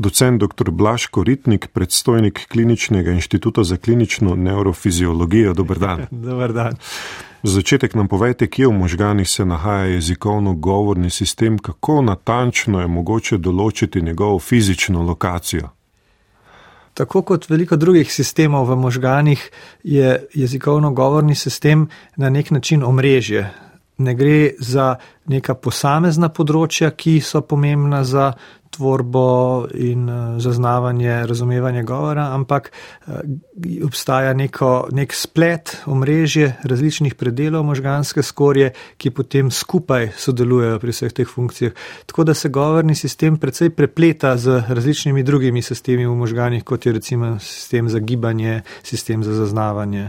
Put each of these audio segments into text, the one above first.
docent dr. Blaško Ritnik, predstojnik Kliničnega inštituta za klinično neurofiziologijo. Dobr dan. Dobr dan. Za začetek nam povejte, kje v možganih se nahaja jezikovno-govorni sistem, kako natančno je mogoče določiti njegovo fizično lokacijo. Tako kot veliko drugih sistemov v možganih, je jezikovno-govorni sistem na nek način omrežje. Ne gre za neka posamezna področja, ki so pomembna za tvorbo in eh, zaznavanje, razumevanje govora, ampak eh, obstaja neko, nek splet, omrežje različnih predelov možganske skorje, ki potem skupaj sodelujejo pri vseh teh funkcijah. Tako da se govorni sistem precej prepleta z različnimi drugimi sistemi v možganih, kot je recimo sistem za gibanje, sistem za zaznavanje.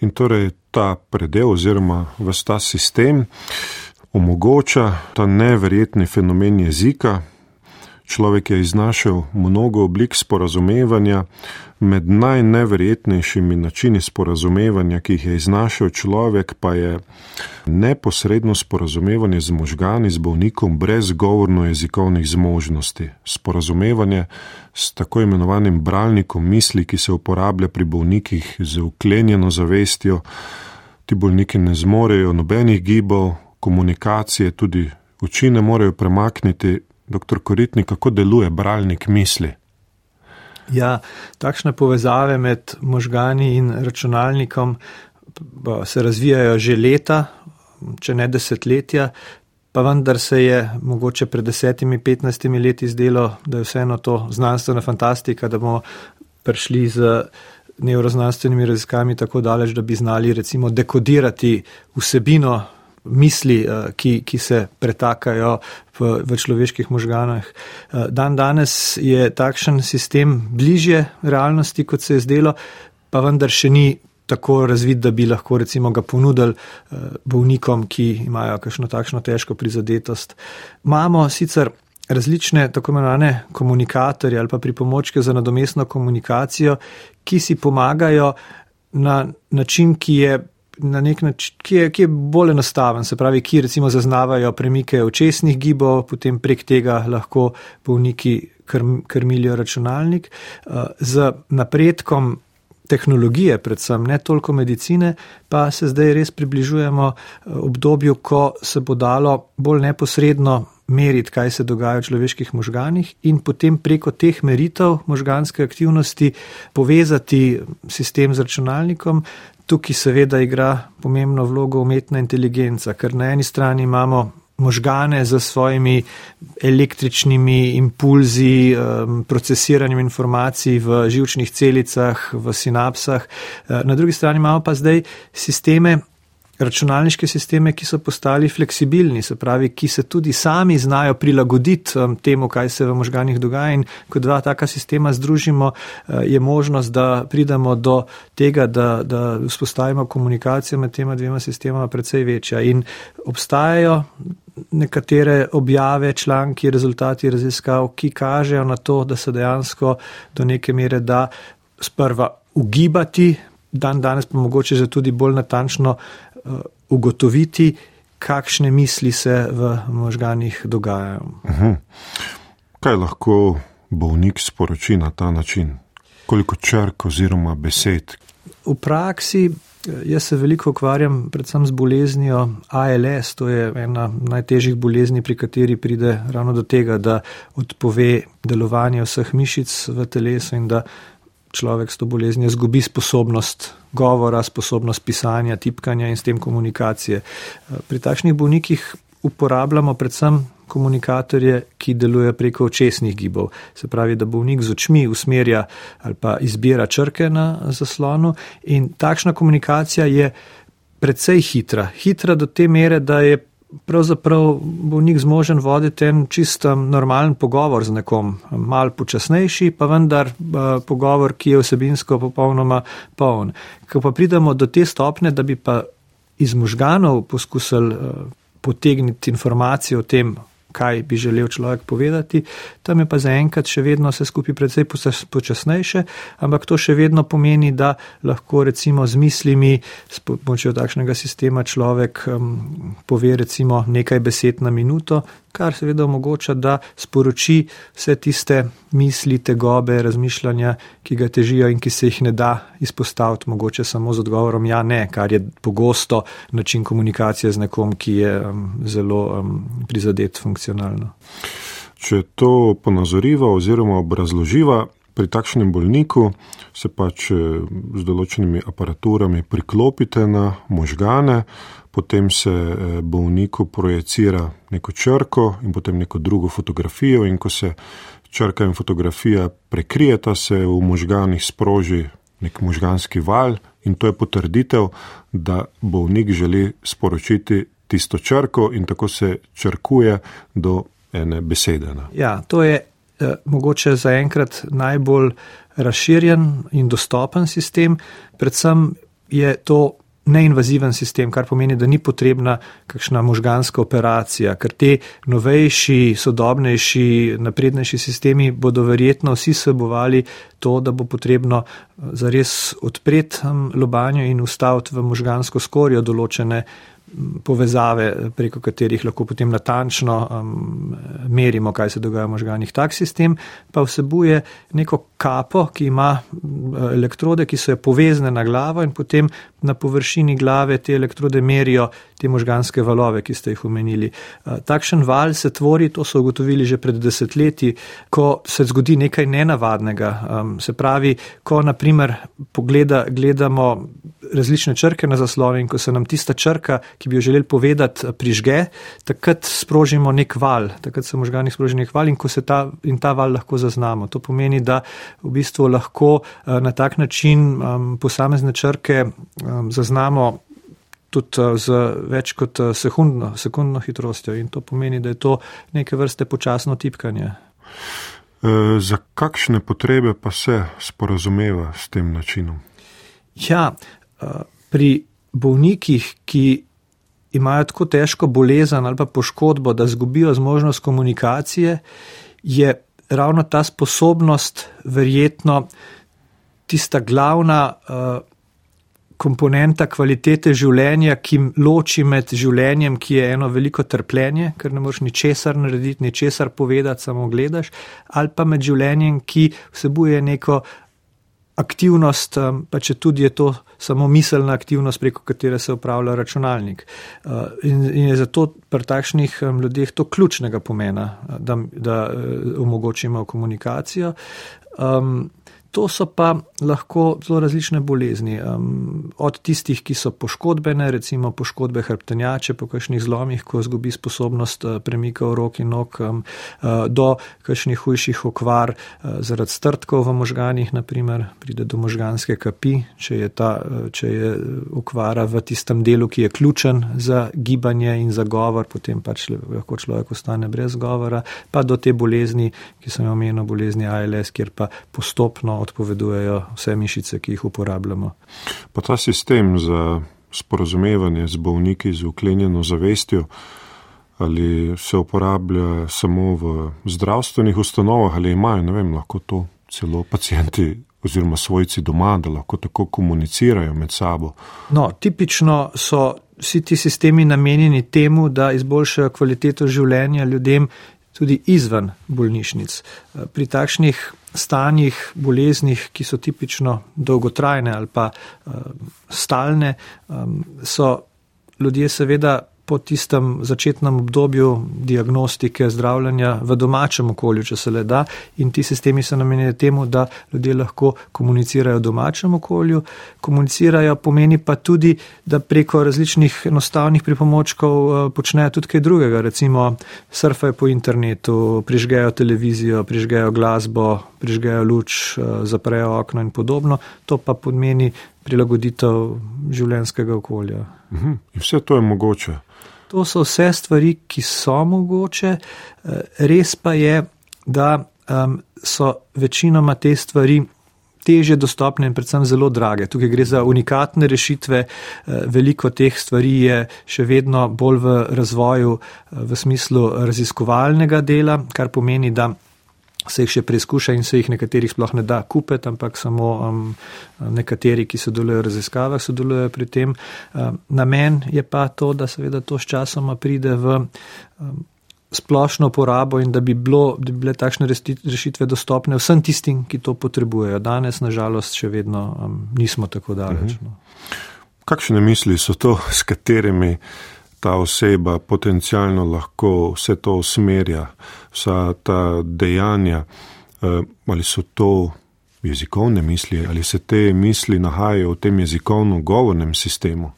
In torej ta predel oziroma vsta sistem omogoča ta neverjetni fenomen jezika, Človek je iznašel mnogo oblik sporazumevanja, med najneverjetnejšimi načini sporazumevanja, ki jih je iznašel človek, pa je neposredno sporazumevanje z možgani, z bolnikom, brez govorno-jezikovnih zmožnosti. Sporazumevanje s tako imenovanim bralnikom misli, ki se uporablja pri bolnikih z uklenjeno zavestjo. Ti bolniki ne zmorejo nobenih gibov, komunikacije, tudi oči ne morejo premakniti Doktor Koritni, kako deluje bralnik misli? Ja, takšne povezave med možgani in računalnikom se razvijajo že leta, če ne desetletja, pa vendar se je mogoče pred desetimi, petnajstimi leti zdelo, da je vseeno to znanstvena fantastika, da bomo prišli z neuroznanstvenimi raziskavami tako daleč, da bi znali recimo dekodirati vsebino misli, eh, ki, ki se pretakajo v, v človeških možganah. Eh, dan danes je takšen sistem bližje realnosti, kot se je zdelo, pa vendar še ni tako razvit, da bi lahko recimo ga ponudili eh, bolnikom, ki imajo kakšno takšno težko prizadetost. Imamo sicer različne tako imenovane komunikatorje ali pa pripomočke za nadomestno komunikacijo, ki si pomagajo na način, ki je na nek način, ki je, ki je bolj enostaven, se pravi, ki recimo zaznavajo premike očesnih gibov, potem prek tega lahko bolniki krm, krmilijo računalnik. Uh, z napredkom tehnologije, predvsem ne toliko medicine, pa se zdaj res približujemo uh, obdobju, ko se bo dalo bolj neposredno meriti, kaj se dogaja v človeških možganih in potem preko teh meritev možganske aktivnosti povezati sistem z računalnikom, tukaj seveda igra pomembno vlogo umetna inteligenca, ker na eni strani imamo možgane z svojimi električnimi impulzi, procesiranjem informacij v živčnih celicah, v sinapsah, na drugi strani imamo pa zdaj sisteme, računalniške sisteme, ki so postali fleksibilni, se pravi, ki se tudi sami znajo prilagoditi um, temu, kaj se v možganjih dogaja. In ko dva taka sistema združimo, uh, je možnost, da pridemo do tega, da, da vzpostavimo komunikacijo med tema dvema sistemama precej večja. In obstajajo nekatere objave, članki, rezultati raziskav, ki kažejo na to, da se dejansko do neke mere da sprva ugibati, dan danes pa mogoče že tudi bolj natančno ugotoviti, kakšne misli se v možganjih dogajajo. Uh mhm. Kaj lahko bolnik sporoči na ta način? Koliko črk oziroma besed? V praksi. Eh, jaz se veliko ukvarjam predvsem z boleznijo ALS, to je ena najtežjih bolezni, pri kateri pride ravno do tega, da odpove delovanje vseh mišic v telesu in da človek s to boleznijo izgubi sposobnost govora, sposobnost pisanja, tipkanja in s tem komunikacije. Pri takšnih bolnikih uporabljamo predvsem komunikatorje, ki delujejo preko očesnih gibov. Se pravi, da bolnik z očmi usmerja ali pa izbira črke na zaslonu in takšna komunikacija je precej hitra. Hitra do te mere, da je pravzaprav bolnik zmožen voditi en čisto normalen pogovor z nekom, mal počasnejši, pa vendar uh, pogovor, ki je vsebinsko popolnoma poln. Ko pa pridemo do te stopne, da bi pa iz možganov poskusili uh, potegniti informacije o tem, kaj bi želel človek povedati. Tam je pa zaenkrat še vedno vse skupaj precej počasnejše, ampak to še vedno pomeni, da lahko recimo z mislimi, s pomočjo takšnega sistema človek um, pove recimo nekaj besed na minuto, kar seveda omogoča, da sporoči vse tiste misli, tegobe, razmišljanja, ki ga težijo in ki se jih ne da izpostaviti, mogoče samo z odgovorom ja, ne, kar je pogosto način komunikacije z nekom, ki je um, zelo um, prizadet funkcionalno. Če to ponazoriva oziroma obrazloživa, pri takšnem bolniku se pač eh, z določenimi aparaturami priklopite na možgane, potem se eh, bolniku projicira neko črko in potem neko drugo fotografijo, in ko se črka in fotografija prekrijeta, se v možganih sproži nek možganski val, in to je potrditev, da bolnik želi sporočiti tisto črko, in tako se črkuje do ene besede. Ja, to je eh, mogoče zaenkrat najbolj razširjen in dostopen sistem, predvsem je to neinvaziven sistem, kar pomeni, da ni potrebna kakšna možganska operacija, ker te novejši, sodobnejši, naprednejši sistemi bodo verjetno vsi sebovali to, da bo potrebno eh, zares odpreti hm, lobanjo in ustaviti v možgansko skorjo določene povezave, preko katerih lahko potem natančno um, merimo, kaj se dogaja v možganjih. Tak sistem pa vsebuje neko kapo, ki ima elektrode, ki so je povezane na glavo in potem na površini glave te elektrode merijo te možganske valove, ki ste jih omenili. Uh, takšen val se tvori, to so ugotovili že pred desetletji, ko se zgodi nekaj nenavadnega. Um, se pravi, ko naprimer pogleda, gledamo različne črke na zaslonu in ko se nam tista črka, ki bi jo želeli povedati, prižge, takrat sprožimo nek val, takrat se možgani sproži nek val in ko se ta, in ta val lahko zaznamo. To pomeni, da v bistvu lahko eh, na tak način um, posamezne črke um, zaznamo tudi uh, z več kot sekundno, sekundno hitrostjo in to pomeni, da je to neke vrste počasno tipkanje. E, za kakšne potrebe pa se sporazumeva s tem načinom? Ja, pri bolnikih, ki imajo tako težko bolezen ali pa poškodbo, da zgubijo zmožnost komunikacije, je ravno ta sposobnost verjetno tista glavna uh, komponenta kvalitete življenja, ki loči med življenjem, ki je eno veliko trpljenje, ker ne moreš ničesar narediti, ničesar povedati, samo gledaš, ali pa med življenjem, ki vsebuje neko aktivnost, pa če tudi je to samo miselna aktivnost, preko katere se upravlja računalnik. Uh, in, in je zato pri takšnih ljudeh to ključnega pomena, da, da omogočimo komunikacijo. Um, To so pa lahko zelo različne bolezni. Um, od tistih, ki so poškodbene, recimo poškodbe hrbtenjače po kakšnih zlomih, ko zgubi sposobnost uh, premika v roki nog, um, uh, do kakšnih hujših okvar uh, zaradi strtkov v možganjih, naprimer pride do možganske kapi, če je, ta, uh, če je okvara v tistem delu, ki je ključen za gibanje in za govor, potem pač lahko človek ostane brez govora, pa do te bolezni, ki sem jo omenil, bolezni ALS, kjer pa postopno odpovedujejo vse mišice, ki jih uporabljamo. Pa ta sistem za sporozumevanje z bolniki z uklenjeno zavestjo, ali se uporablja samo v zdravstvenih ustanovah, ali imajo, ne vem, lahko to celo pacijenti oziroma svojci doma, da lahko tako komunicirajo med sabo. No, tipično so vsi ti sistemi namenjeni temu, da izboljšajo kvaliteto življenja ljudem tudi izven bolnišnic. Pri takšnih stanjih, boleznih, ki so tipično dolgotrajne ali pa uh, stalne, um, so ljudje seveda po tistem začetnem obdobju diagnostike, zdravljenja v domačem okolju, če se le da, in ti sistemi so namenjeni temu, da ljudje lahko komunicirajo v domačem okolju. Komunicirajo pomeni pa tudi, da preko različnih enostavnih pripomočkov eh, počnejo tudi kaj drugega, recimo surfajo po internetu, prižgejo televizijo, prižgejo glasbo, prižgejo luč, eh, zaprejo okno in podobno. To pa pomeni prilagoditev življenskega okolja. Mhm. In vse to je mogoče. To so vse stvari, ki so mogoče. Eh, res pa je, da um, so večinoma te stvari teže dostopne in predvsem zelo drage. Tukaj gre za unikatne rešitve, veliko teh stvari je še vedno bolj v razvoju v smislu raziskovalnega dela, kar pomeni, da se jih še preizkuša in se jih nekaterih sploh ne da kupiti, ampak samo um, nekateri, ki sodelujo v raziskavah, sodelujo pri tem. Um, namen je pa to, da seveda to s časoma pride v um, splošno porabo in da bi, bilo, da bi bile takšne rešitve dostopne vsem tistim, ki to potrebujejo. Danes, nažalost, še vedno um, nismo tako daleč. Mhm. No. Kakšne misli so to, s katerimi? Ta oseba potencialno lahko vse to usmerja, vsa ta dejanja, eh, ali so to jezikovne misli, ali se te misli nahajajo v tem jezikovno-govornem sistemu.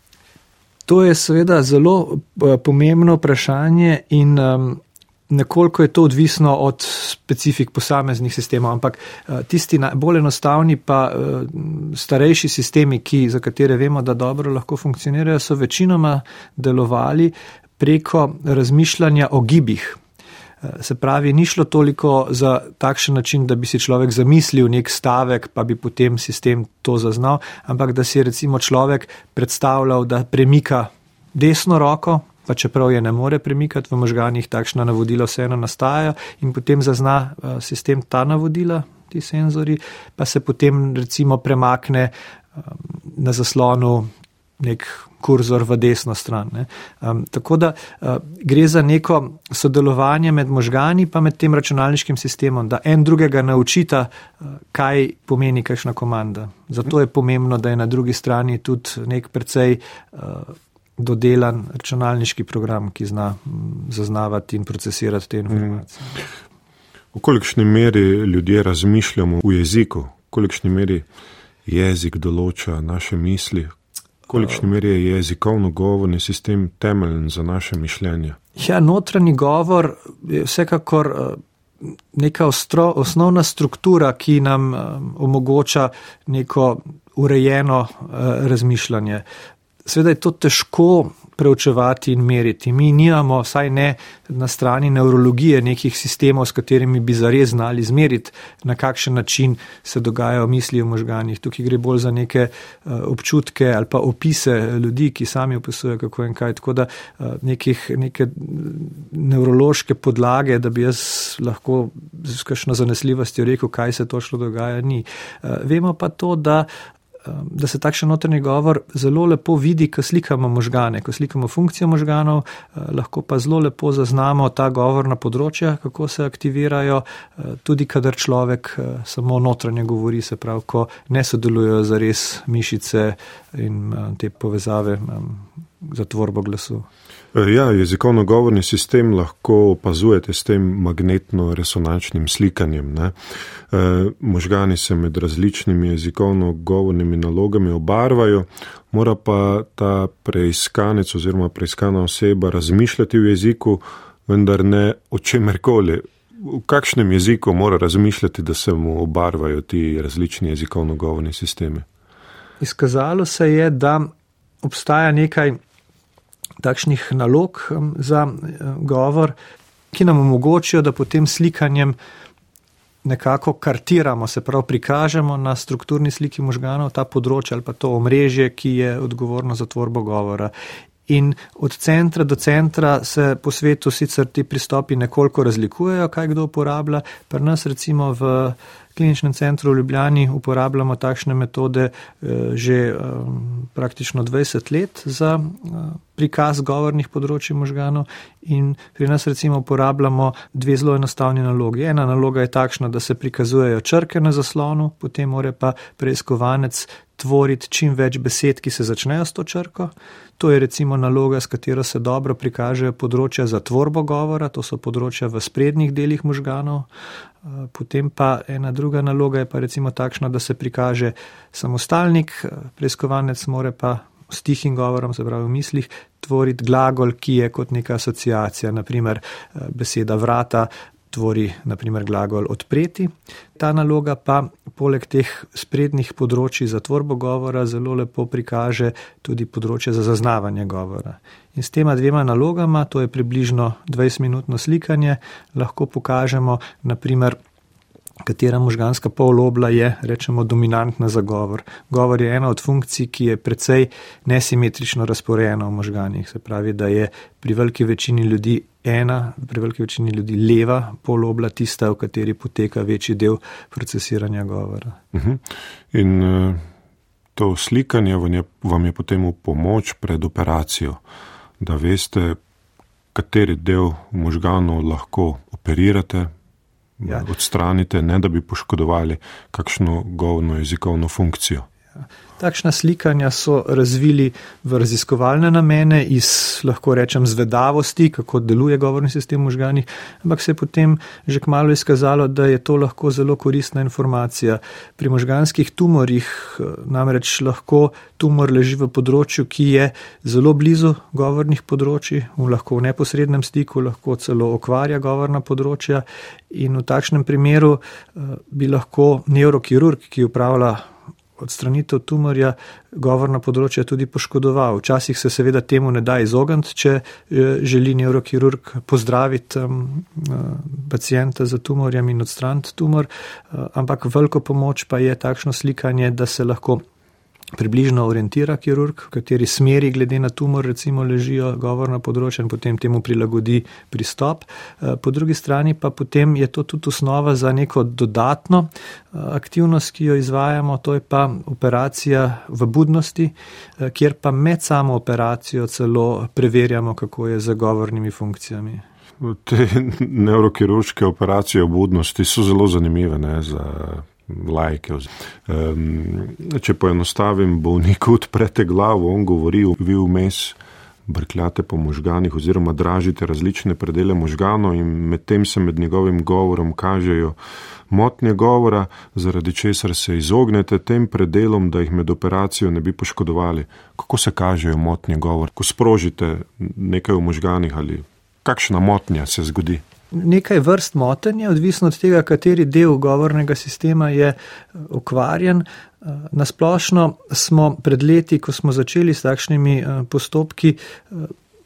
To je seveda zelo eh, pomembno vprašanje in um, nekoliko je to odvisno od specifik posameznih sistemov, ampak eh, tisti bolj enostavni pa eh, starejši sistemi, ki, za katere vemo, da dobro lahko funkcionirajo, so večinoma delovali preko razmišljanja o gibih. Eh, se pravi, ni šlo toliko za takšen način, da bi si človek zamislil nek stavek, pa bi potem sistem to zaznal, ampak da si recimo človek predstavljal, da premika desno roko, pa čeprav je ne more premikati v možganjih, takšna navodila vseeno nastajajo in potem zazna eh, sistem ta navodila, ti senzori, pa se potem recimo premakne eh, na zaslonu nek kurzor v desno stran. Um, tako da uh, gre za neko sodelovanje med možgani pa med tem računalniškim sistemom, da en drugega naučita, uh, kaj pomeni kakšna komanda. Zato je pomembno, da je na drugi strani tudi nek precej uh, dodelan računalniški program, ki zna zaznavati in procesirati te informacije. V kolikšni meri ljudje razmišljamo v jeziku, v kolikšni meri jezik določa naše misli, v kolikšni meri je jezikovno govorni sistem temeljen za naše mišljenje? Ja, notranji govor je vsekakor eh, neka ostro, osnovna struktura, ki nam eh, omogoča neko urejeno uh, razmišljanje. Sveda je to težko preučevati in meriti. Mi nimamo, vsaj ne na strani neurologije, nekih sistemov, s katerimi bi zares znali zmeriti, na kakšen način se dogajajo misli v možganjih. Tukaj gre bolj za neke uh, občutke ali pa opise ljudi, ki sami opisujejo, kako in kaj. Tako da uh, nekih, neke neurološke podlage, da bi jaz lahko z kakšno zanesljivostjo rekel, kaj se točno dogaja, ni. Uh, vemo pa to, da da se takšen notranji govor zelo lepo vidi, ko slikamo možgane, ko slikamo funkcijo možganov, uh, lahko pa zelo lepo zaznamo ta govorna področja, kako se aktivirajo, uh, tudi kadar človek uh, samo notranje govori, se pravi, ko ne sodelujo za res mišice in te povezave um, za tvorbo glasu. Eh, ja, jezikovno-govorni sistem lahko opazujete s tem magnetno-resonančnim slikanjem. Ne? E, možgani se med različnimi jezikovno-govornimi nalogami obarvajo, mora pa ta preiskanec oziroma preiskana oseba razmišljati v jeziku, vendar ne o čemerkoli. V kakšnem jeziku mora razmišljati, da se mu obarvajo ti različni jezikovno-govorni sistemi? Izkazalo se je, da obstaja nekaj takšnih nalog za govor, ki nam omogočijo, da potem slikanjem nekako kartiramo, se pravi prikažemo na strukturni sliki možganov ta področje ali pa to omrežje, ki je odgovorno za tvorbo govora. In od centra do centra se po svetu sicer ti pristopi nekoliko razlikujejo, kaj kdo uporablja. Pri nas recimo v kliničnem centru v Ljubljani uporabljamo takšne metode eh, že eh, praktično 20 let za eh, prikaz govornih področji možganov in pri nas recimo uporabljamo dve zelo enostavni nalogi. Ena naloga je takšna, da se prikazujejo črke na zaslonu, potem mora pa preiskovanec tvoriti čim več besed, ki se začnejo s to črko. To je recimo naloga, s katero se dobro prikažejo področja za tvorbo govora, to so področja v sprednjih delih možganov. Potem pa ena druga naloga je pa recimo takšna, da se prikaže samostalnik, eh, preiskovanec more pa s tihim govorom, se pravi v mislih, tvoriti glagol, ki je kot neka asociacija, naprimer eh, beseda vrata, tvori naprimer glagol odpreti. Ta naloga pa poleg teh sprednjih področji za tvorbo govora zelo lepo prikaže tudi področje za zaznavanje govora. In s tema dvema nalogama, to je približno 20-minutno slikanje, lahko pokažemo naprimer katera možganska polobla je, rečemo, dominantna za govor. Govor je ena od funkcij, ki je precej nesimetrično razporejena v možganjih. Se pravi, da je pri veliki večini ljudi ena, pri veliki večini ljudi leva polobla tista, v kateri poteka večji del procesiranja govora. Uh mhm. -huh. In uh, to slikanje vam je, vam je potem v pomoč pred operacijo, da veste, kateri del možganov lahko operirate, ja. odstranite, ne da bi poškodovali kakšno govorno jezikovno funkcijo. Ja. Takšna slikanja so razvili v raziskovalne namene iz, lahko rečem, zvedavosti, kako deluje govorni sistem v možganih, ampak se je potem že kmalo izkazalo, da je to lahko zelo koristna informacija. Pri možganskih tumorjih namreč lahko tumor leži v področju, ki je zelo blizu govornih področji, lahko v neposrednem stiku, lahko celo okvarja govorna področja in v takšnem primeru eh, bi lahko neurokirurg, ki upravlja odstranitev tumorja govorna področja tudi poškodoval. Včasih se seveda temu ne da izogniti, če eh, želi neurokirurg pozdraviti um, pacijenta za tumorjem in odstraniti tumor, uh, ampak veliko pomoč pa je takšno slikanje, da se lahko približno orientira kirurg, v kateri smeri glede na tumor recimo ležijo govorna področja in potem temu prilagodi pristop. Eh, po drugi strani pa potem je to tudi osnova za neko dodatno eh, aktivnost, ki jo izvajamo, to je pa operacija v budnosti, eh, kjer pa med samo operacijo celo preverjamo, kako je z govornimi funkcijami. Te neurokirurške operacije v budnosti so zelo zanimive ne, za lajke. Um, če poenostavim, bolnik odprete glavo, on govori, vi vmes brkljate po možganih oziroma dražite različne predele možganov in medtem se med njegovim govorom kažejo motnje govora, zaradi česar se izognete tem predelom, da jih med operacijo ne bi poškodovali. Kako se kažejo motnje govora, ko sprožite nekaj v možganih ali kakšna motnja se zgodi? Nekaj vrst motenja, odvisno od tega, kateri del govornega sistema je eh, okvarjen. Eh, nasplošno smo pred leti, ko smo začeli s takšnimi eh, postopki,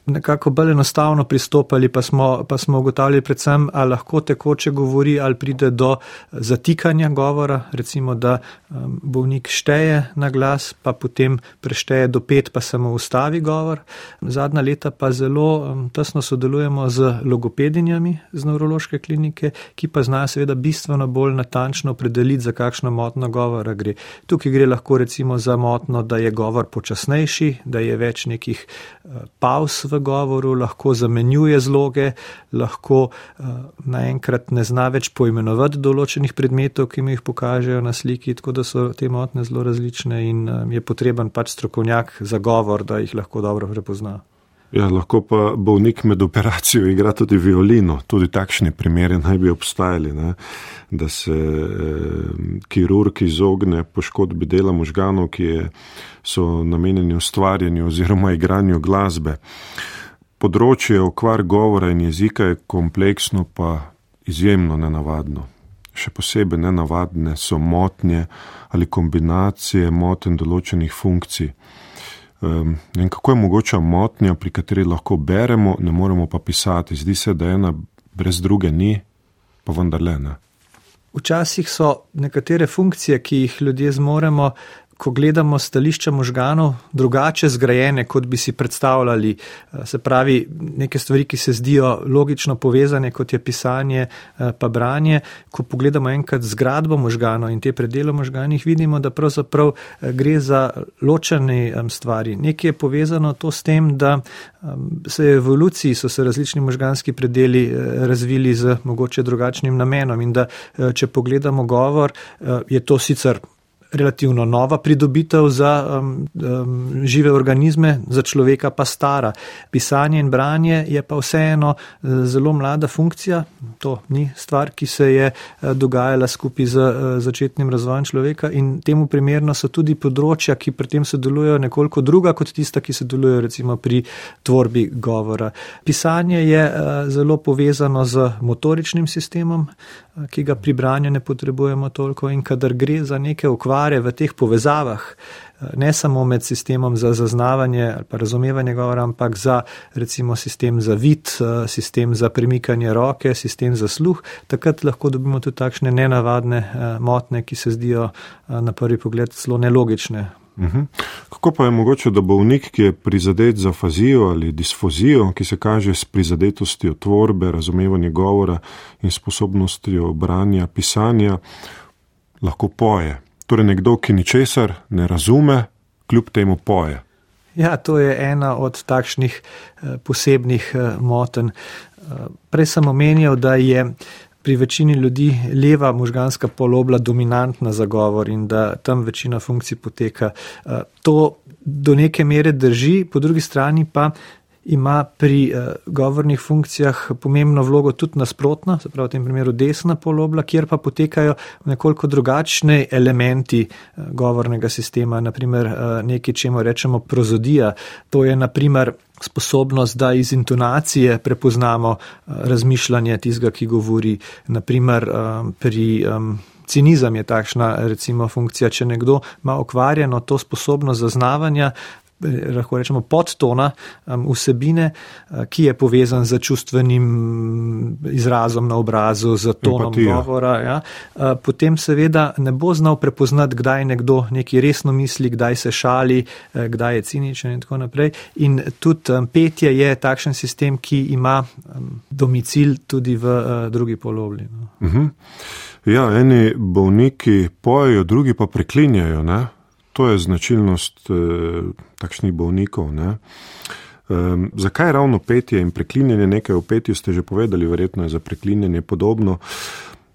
nekako bolj enostavno pristopali, pa smo, pa smo ugotavljali predvsem, ali lahko tekoče govori, ali pride do zatikanja govora, recimo, da um, bolnik šteje na glas, pa potem prešteje do pet, pa samo ustavi govor. Zadnja leta pa zelo um, tesno sodelujemo z logopedinjami z nevrološke klinike, ki pa znajo seveda bistveno bolj natančno predeliti, za kakšno motno govora gre. Tukaj gre lahko recimo za motno, da je govor počasnejši, da je več nekih uh, pauz v govoru, lahko zamenjuje zloge, lahko uh, naenkrat ne zna več poimenovati določenih predmetov, ki mi jih pokažejo na sliki, tako da so te motne zelo različne in um, je potreben pač strokovnjak za govor, da jih lahko dobro prepozna. Ja, lahko pa bolnik med operacijo igra tudi violino. Tudi takšni primeri naj bi obstajali, ne? da se eh, kirurg izogne poškodbi dela možganov, ki je, so namenjeni ustvarjanju oziroma igranju glasbe. Področje okvar govora in jezika je kompleksno, pa izjemno nenavadno. Še posebej nenavadne so motnje ali kombinacije moten določenih funkcij. In kako je mogoča motnja, pri kateri lahko beremo, ne moremo pa pisati. Zdi se, da ena brez druge ni, pa vendarle ne. Včasih so nekatere funkcije, ki jih ljudje zmoremo, ko gledamo stališča možganov, drugače zgrajene, kot bi si predstavljali. Eh, se pravi, neke stvari, ki se zdijo logično povezane, kot je pisanje, eh, pa branje. Ko pogledamo enkrat zgradbo možganov in te predele možganih, vidimo, da pravzaprav eh, gre za ločene stvari. Nekaj je povezano to s tem, da se je v evoluciji so se različni možganski predeli razvili z mogoče drugačnim namenom in da če pogledamo govor, je to sicer relativno nova pridobitev za um, um, žive organizme, za človeka pa stara. Pisanje in branje je pa vseeno uh, zelo mlada funkcija. To ni stvar, ki se je uh, dogajala skupaj z uh, začetnim razvojem človeka in temu primerno so tudi področja, ki pri tem sodelujo nekoliko druga kot tista, ki sodelujo recimo pri tvorbi govora. Pisanje je zelo povezano z motoričnim sistemom, ki ga pri branju ne potrebujemo toliko in kadar gre za neke okvare, poudare v teh povezavah, ne samo med sistemom za zaznavanje ali pa razumevanje govora, ampak za recimo sistem za vid, sistem za premikanje roke, sistem za sluh, takrat lahko dobimo tudi takšne nenavadne motne, ki se zdijo na prvi pogled zelo nelogične. Uhum. Kako pa je mogoče, da bolnik, ki je prizadet za fazijo ali disfozijo, ki se kaže s prizadetostjo tvorbe, razumevanja govora in sposobnostjo branja, pisanja, lahko poje? Torej, nekdo, ki ničesar ne razume, kljub temu poje. Ja, to je ena od takšnih eh, posebnih eh, moten. Eh, prej sem omenjal, da je pri večini ljudi leva možganska polobla dominantna za govor in da tam večina funkcij poteka. To do neke mere drži, po drugi strani pa ima pri uh, govornih funkcijah pomembno vlogo tudi nasprotna, se pravi v tem primeru desna polobla, kjer pa potekajo nekoliko drugačne elementi uh, govornega sistema, naprimer uh, nekaj, čemu rečemo prozodija. To je naprimer sposobnost, da iz intonacije prepoznamo uh, razmišljanje tistega, ki govori, naprimer uh, pri. Um, Cinizem je takšna recimo funkcija, če nekdo ima okvarjeno to sposobnost zaznavanja, lahko rečemo, podtona um, vsebine, uh, ki je povezan z čustvenim izrazom na obrazu, z tonom Empatija. govora. Ja. Uh, potem seveda ne bo znal prepoznati, kdaj nekdo nekaj resno misli, kdaj se šali, uh, kdaj je ciničen in tako naprej. In tudi um, petje je takšen sistem, ki ima um, domicil tudi v drugi polovli. No. Uh mhm. -huh. Ja, eni bolniki pojejo, drugi pa preklinjajo. Ne? To je značilnost eh, takšnih bolnikov. Ne? Um, zakaj ravno petje in preklinjanje? Nekaj o petju ste že povedali, verjetno je za preklinjanje podobno.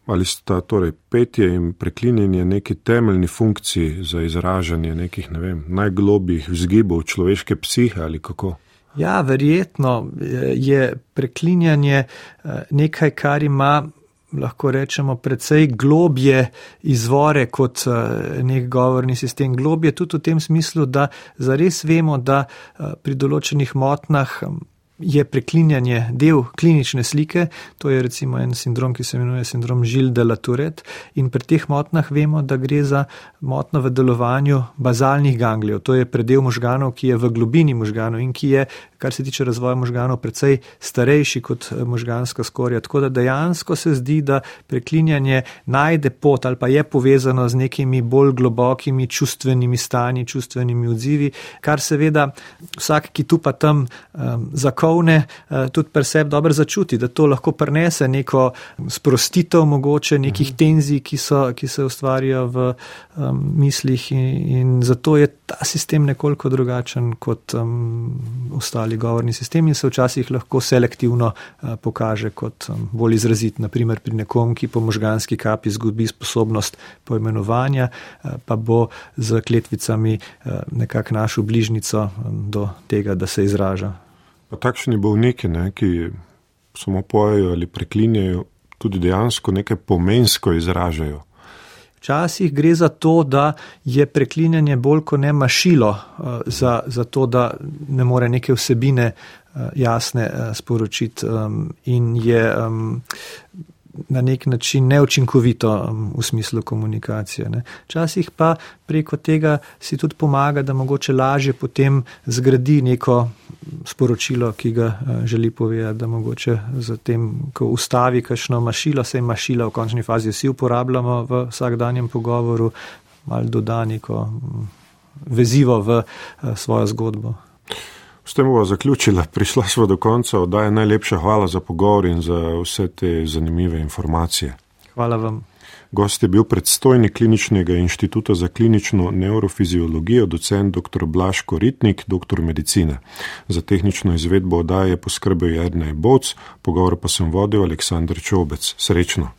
Ali sta torej petje in preklinjanje neki temeljni funkciji za izražanje nekih ne vem, najglobjih vzgibov človeške psihe ali kako? Ja, verjetno je preklinjanje eh, nekaj, kar ima lahko rečemo, precej globje izvore kot eh, nek govorni sistem. Globje tudi v tem smislu, da zares vemo, da eh, pri določenih motnah je preklinjanje del klinične slike, to je recimo en sindrom, ki se imenuje sindrom Žil de la Tourette. In pri teh motnah vemo, da gre za motno v delovanju bazalnih ganglijev, to je predel možganov, ki je v globini možganov in ki je, kar se tiče razvoja možganov, precej starejši kot eh, možganska skorja. Tako da dejansko se zdi, da preklinjanje najde pot ali pa je povezano z nekimi bolj globokimi čustvenimi stanji, čustvenimi odzivi, kar seveda vsak, ki tu pa tam um, zakon, strokovne, eh, tudi pri sebi dobro začuti, da to lahko prenese neko sprostitev mogoče nekih mhm. tenzij, ki, so, ki se ustvarjajo v um, mislih in, in zato je ta sistem nekoliko drugačen kot um, ostali govorni sistem in se včasih lahko selektivno uh, pokaže kot um, bolj izrazit, naprimer pri nekom, ki po možganski kapi zgubi sposobnost poimenovanja, uh, pa bo z kletvicami uh, nekako našo bližnico um, do tega, da se izraža. Pa takšni bolniki, ne, ki samo pojejo ali preklinjajo, tudi dejansko nekaj pomensko izražajo. Včasih gre za to, da je preklinjanje bolj kot ne mašilo, uh, za, za to, da ne more neke vsebine uh, jasne uh, sporočiti in je na nek način neučinkovito v smislu komunikacije. Ne. Včasih pa preko tega si tudi pomaga, da mogoče lažje potem zgradi neko sporočilo, ki ga uh, želi povedati, da mogoče zatem, ko ustavi kakšno mašilo, se je mašila v končni fazi vsi uporabljamo v vsakdanjem pogovoru, malo doda neko um, vezivo v uh, svojo zgodbo. S tem bomo zaključili, prišla smo do konca, oddaja najlepša hvala za pogovor in za vse te zanimive informacije. Hvala vam. Gost je bil predstojnik Kliničnega inštituta za klinično neurofiziologijo, docent dr. Blaško Ritnik, doktor medicine. Za tehnično izvedbo oddaje poskrbel Jadnej Boc, pogovor pa sem vodil Aleksandr Čobec. Srečno!